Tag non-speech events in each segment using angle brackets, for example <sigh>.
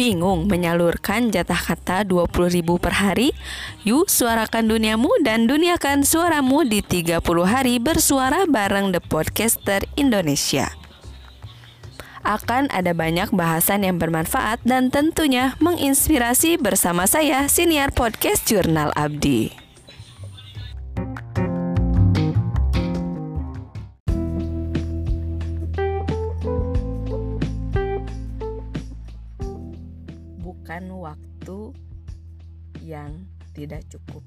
Bingung menyalurkan jatah kata 20.000 per hari? Yuk suarakan duniamu dan duniakan suaramu di 30 hari bersuara bareng The Podcaster Indonesia. Akan ada banyak bahasan yang bermanfaat dan tentunya menginspirasi bersama saya, Siniar Podcast Jurnal Abdi. Tidak cukup,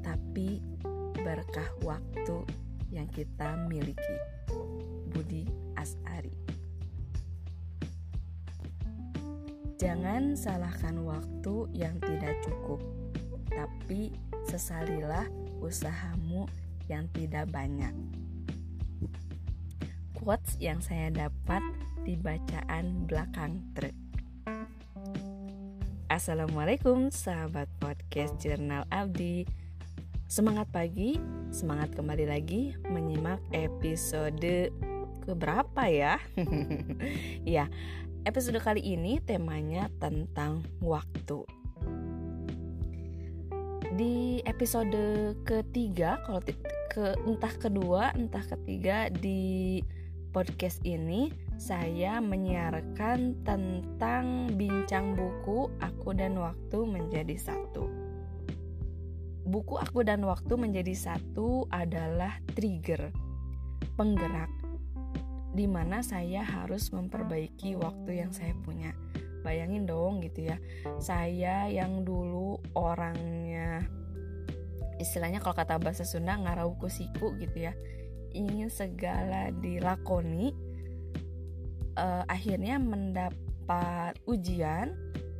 tapi berkah waktu yang kita miliki. Budi Asari. Jangan salahkan waktu yang tidak cukup, tapi sesalilah usahamu yang tidak banyak. Quotes yang saya dapat di bacaan belakang truk. Assalamualaikum sahabat podcast Jurnal Abdi Semangat pagi, semangat kembali lagi menyimak episode keberapa ya? <laughs> ya, episode kali ini temanya tentang waktu Di episode ketiga, kalau ke entah kedua, entah ketiga di podcast ini saya menyiarkan tentang bincang buku Aku dan Waktu Menjadi Satu. Buku Aku dan Waktu Menjadi Satu adalah trigger, penggerak, di mana saya harus memperbaiki waktu yang saya punya. Bayangin dong gitu ya, saya yang dulu orangnya istilahnya kalau kata bahasa Sunda ngarau kusiku gitu ya ingin segala dilakoni uh, akhirnya mendapat ujian,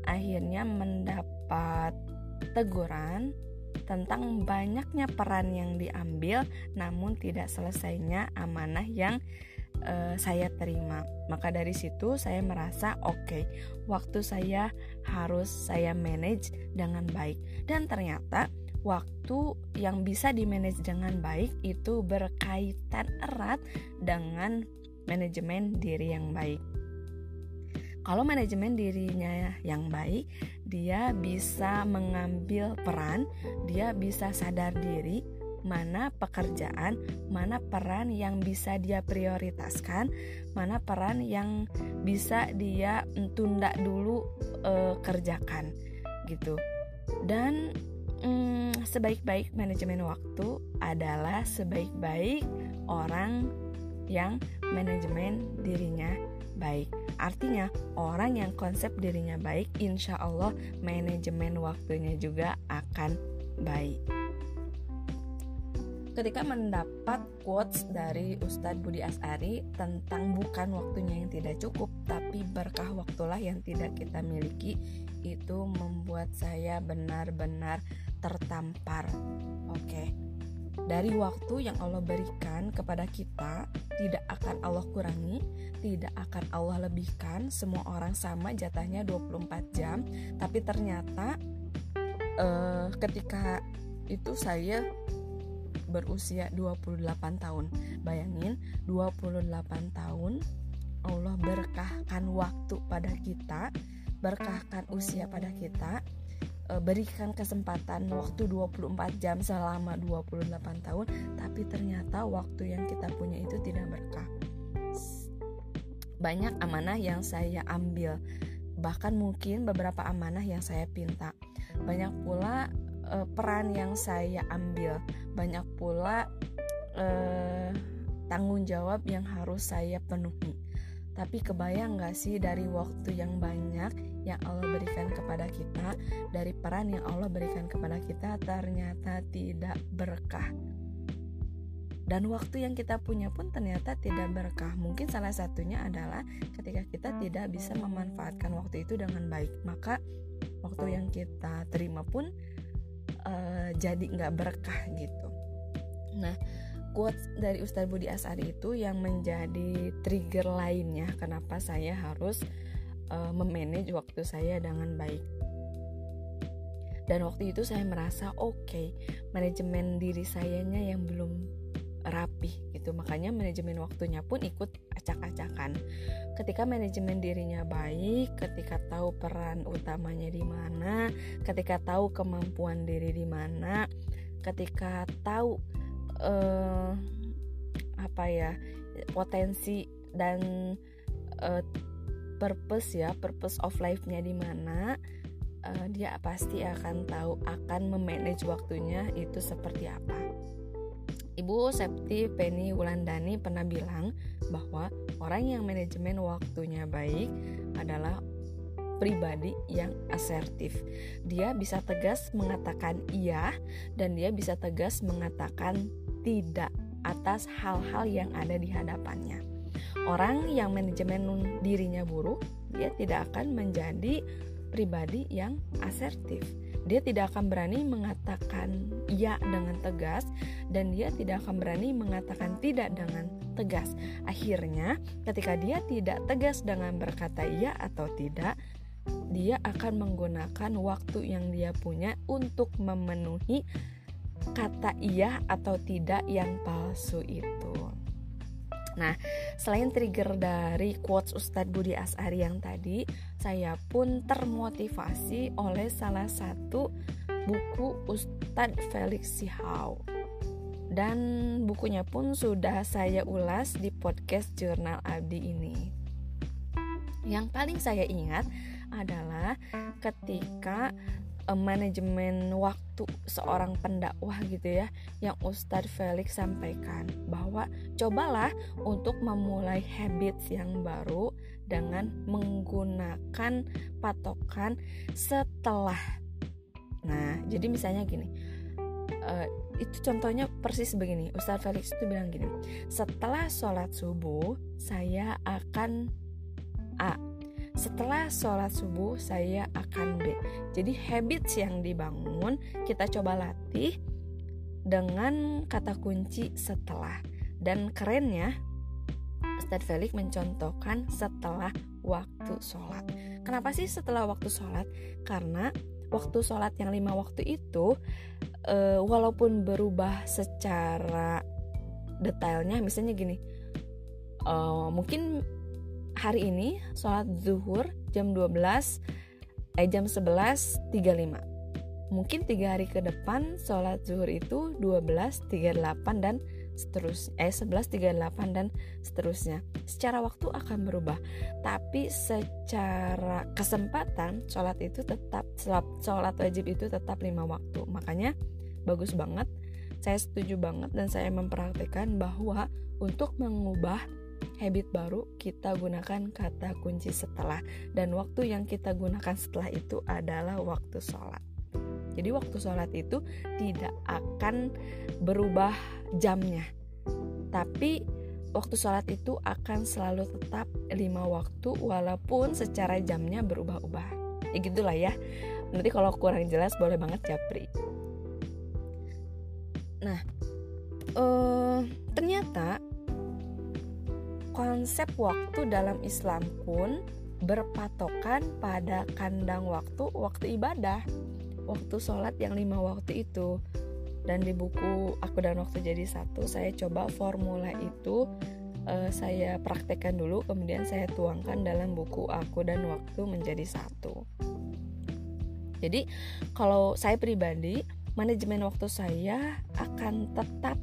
akhirnya mendapat teguran tentang banyaknya peran yang diambil, namun tidak selesainya amanah yang uh, saya terima. Maka dari situ saya merasa oke, okay, waktu saya harus saya manage dengan baik. Dan ternyata waktu yang bisa di manage dengan baik itu berkaitan erat dengan manajemen diri yang baik. Kalau manajemen dirinya yang baik, dia bisa mengambil peran, dia bisa sadar diri mana pekerjaan, mana peran yang bisa dia prioritaskan, mana peran yang bisa dia tunda dulu e, kerjakan gitu. Dan mm, sebaik-baik manajemen waktu adalah sebaik-baik orang yang manajemen dirinya baik. Artinya, orang yang konsep dirinya baik, insya Allah manajemen waktunya juga akan baik. Ketika mendapat quotes dari Ustadz Budi Asari tentang bukan waktunya yang tidak cukup, tapi berkah waktulah yang tidak kita miliki, itu membuat saya benar-benar tertampar. Oke, dari waktu yang Allah berikan kepada kita tidak akan Allah kurangi, tidak akan Allah lebihkan. Semua orang sama jatahnya 24 jam, tapi ternyata uh, ketika itu saya berusia 28 tahun. Bayangin 28 tahun Allah berkahkan waktu pada kita, berkahkan usia pada kita berikan kesempatan waktu 24 jam selama 28 tahun tapi ternyata waktu yang kita punya itu tidak berkah. Banyak amanah yang saya ambil bahkan mungkin beberapa amanah yang saya pinta. Banyak pula e, peran yang saya ambil. Banyak pula e, tanggung jawab yang harus saya penuhi tapi kebayang gak sih dari waktu yang banyak yang Allah berikan kepada kita, dari peran yang Allah berikan kepada kita ternyata tidak berkah. Dan waktu yang kita punya pun ternyata tidak berkah. Mungkin salah satunya adalah ketika kita tidak bisa memanfaatkan waktu itu dengan baik, maka waktu yang kita terima pun uh, jadi nggak berkah gitu. Nah, quotes dari Ustadz Budi Asari itu yang menjadi trigger lainnya kenapa saya harus uh, memanage waktu saya dengan baik. Dan waktu itu saya merasa oke, okay, manajemen diri sayanya yang belum rapih gitu makanya manajemen waktunya pun ikut acak-acakan ketika manajemen dirinya baik ketika tahu peran utamanya di mana ketika tahu kemampuan diri di mana ketika tahu uh, apa ya potensi dan uh, purpose ya purpose of life-nya di mana uh, dia pasti akan tahu akan memanage waktunya itu seperti apa. Ibu Septi Penny Wulandani pernah bilang bahwa orang yang manajemen waktunya baik adalah pribadi yang asertif. Dia bisa tegas mengatakan iya dan dia bisa tegas mengatakan tidak atas hal-hal yang ada di hadapannya. Orang yang manajemen dirinya buruk, dia tidak akan menjadi pribadi yang asertif. Dia tidak akan berani mengatakan ya dengan tegas dan dia tidak akan berani mengatakan tidak dengan tegas. Akhirnya, ketika dia tidak tegas dengan berkata ya atau tidak, dia akan menggunakan waktu yang dia punya untuk memenuhi kata iya atau tidak yang palsu itu. Nah, selain trigger dari quotes Ustadz Budi Asari yang tadi, saya pun termotivasi oleh salah satu buku Ustadz Felix Sihau. Dan bukunya pun sudah saya ulas di podcast Jurnal Abdi ini. Yang paling saya ingat adalah ketika uh, manajemen waktu seorang pendakwah gitu ya yang Ustadz Felix sampaikan bahwa cobalah untuk memulai habits yang baru dengan menggunakan patokan setelah. Nah jadi misalnya gini uh, itu contohnya persis begini. Ustadz Felix itu bilang gini setelah sholat subuh saya akan A setelah sholat subuh saya akan B. Jadi habits yang dibangun kita coba latih dengan kata kunci setelah. Dan kerennya Ustadz Felix mencontohkan setelah waktu sholat. Kenapa sih setelah waktu sholat? Karena waktu sholat yang lima waktu itu e, walaupun berubah secara detailnya, misalnya gini, e, mungkin hari ini sholat zuhur jam 12 eh jam 11.35 mungkin tiga hari ke depan sholat zuhur itu 12.38 dan seterusnya eh 11.38 dan seterusnya. Secara waktu akan berubah tapi secara kesempatan sholat itu tetap sholat wajib itu tetap lima waktu. Makanya bagus banget saya setuju banget dan saya mempraktikkan bahwa untuk mengubah habit baru kita gunakan kata kunci setelah. Dan waktu yang kita gunakan setelah itu adalah waktu sholat. Jadi waktu sholat itu tidak akan berubah jamnya. Tapi waktu sholat itu akan selalu tetap lima waktu walaupun secara jamnya berubah-ubah. Ya gitulah ya. Nanti kalau kurang jelas boleh banget japri. Nah uh, ternyata konsep waktu dalam Islam pun berpatokan pada kandang waktu waktu ibadah waktu sholat yang lima waktu itu. Dan di buku aku dan waktu jadi satu saya coba formula itu uh, saya praktekkan dulu kemudian saya tuangkan dalam buku aku dan waktu menjadi satu. Jadi kalau saya pribadi manajemen waktu saya akan tetap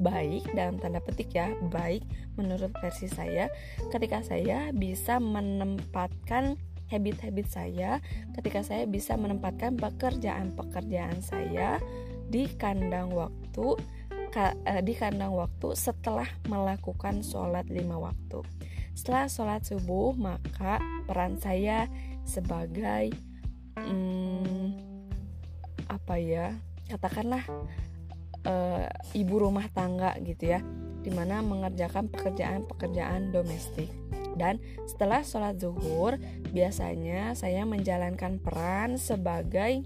baik dalam tanda petik ya baik menurut versi saya. Ketika saya bisa menempatkan habit-habit saya ketika saya bisa menempatkan pekerjaan-pekerjaan saya di kandang waktu eh, di kandang waktu setelah melakukan sholat lima waktu. Setelah sholat subuh maka peran saya sebagai hmm, apa ya katakanlah uh, ibu rumah tangga gitu ya di mana mengerjakan pekerjaan-pekerjaan domestik. Dan setelah sholat zuhur biasanya saya menjalankan peran sebagai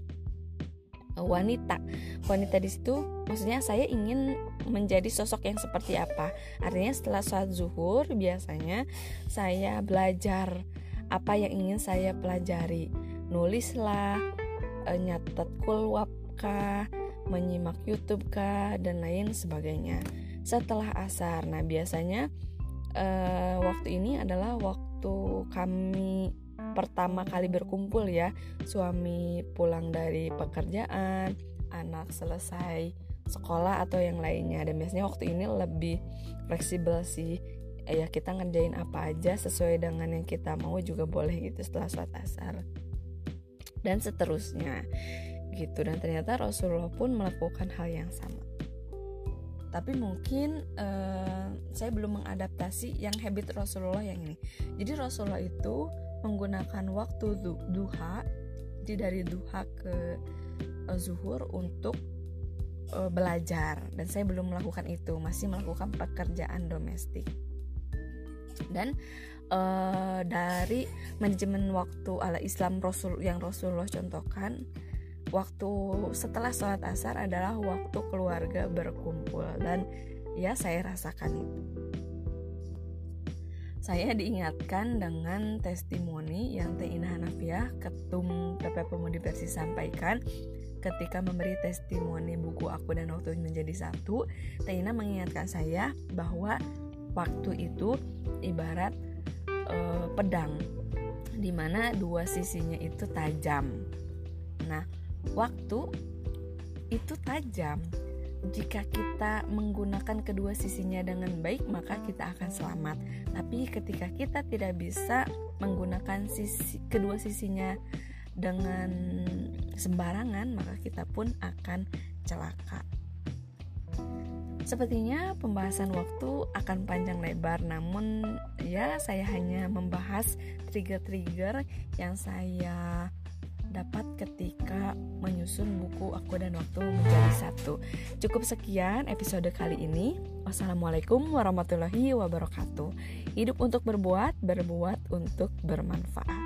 wanita. Wanita di situ maksudnya saya ingin menjadi sosok yang seperti apa. Artinya setelah sholat zuhur biasanya saya belajar apa yang ingin saya pelajari. Nulislah eh, nyatet kulwap kah menyimak YouTube kah dan lain sebagainya. setelah asar. Nah, biasanya uh, waktu ini adalah waktu kami pertama kali berkumpul ya. Suami pulang dari pekerjaan, anak selesai sekolah atau yang lainnya. Dan biasanya waktu ini lebih fleksibel sih. Ya kita ngerjain apa aja sesuai dengan yang kita mau juga boleh gitu setelah sholat asar. Dan seterusnya gitu. Dan ternyata Rasulullah pun melakukan hal yang sama. Tapi mungkin uh, saya belum mengadaptasi yang habit Rasulullah yang ini. Jadi Rasulullah itu menggunakan waktu duha jadi dari duha ke uh, zuhur untuk uh, belajar. Dan saya belum melakukan itu masih melakukan pekerjaan domestik. Dan uh, dari manajemen waktu ala Islam Rasul yang Rasulullah contohkan waktu setelah sholat asar adalah waktu keluarga berkumpul dan ya saya rasakan itu saya diingatkan dengan testimoni yang Teh Ina Hanafiah, Ketum PP Pemudi Persis sampaikan ketika memberi testimoni buku aku dan waktu menjadi satu. Teh Ina mengingatkan saya bahwa waktu itu ibarat uh, pedang di mana dua sisinya itu tajam. Nah, waktu itu tajam. Jika kita menggunakan kedua sisinya dengan baik, maka kita akan selamat. Tapi ketika kita tidak bisa menggunakan sisi kedua sisinya dengan sembarangan, maka kita pun akan celaka. Sepertinya pembahasan waktu akan panjang lebar, namun ya saya hanya membahas trigger-trigger yang saya dapat ketika menyusun buku Aku dan Waktu menjadi satu. Cukup sekian episode kali ini. Wassalamualaikum warahmatullahi wabarakatuh. Hidup untuk berbuat, berbuat untuk bermanfaat.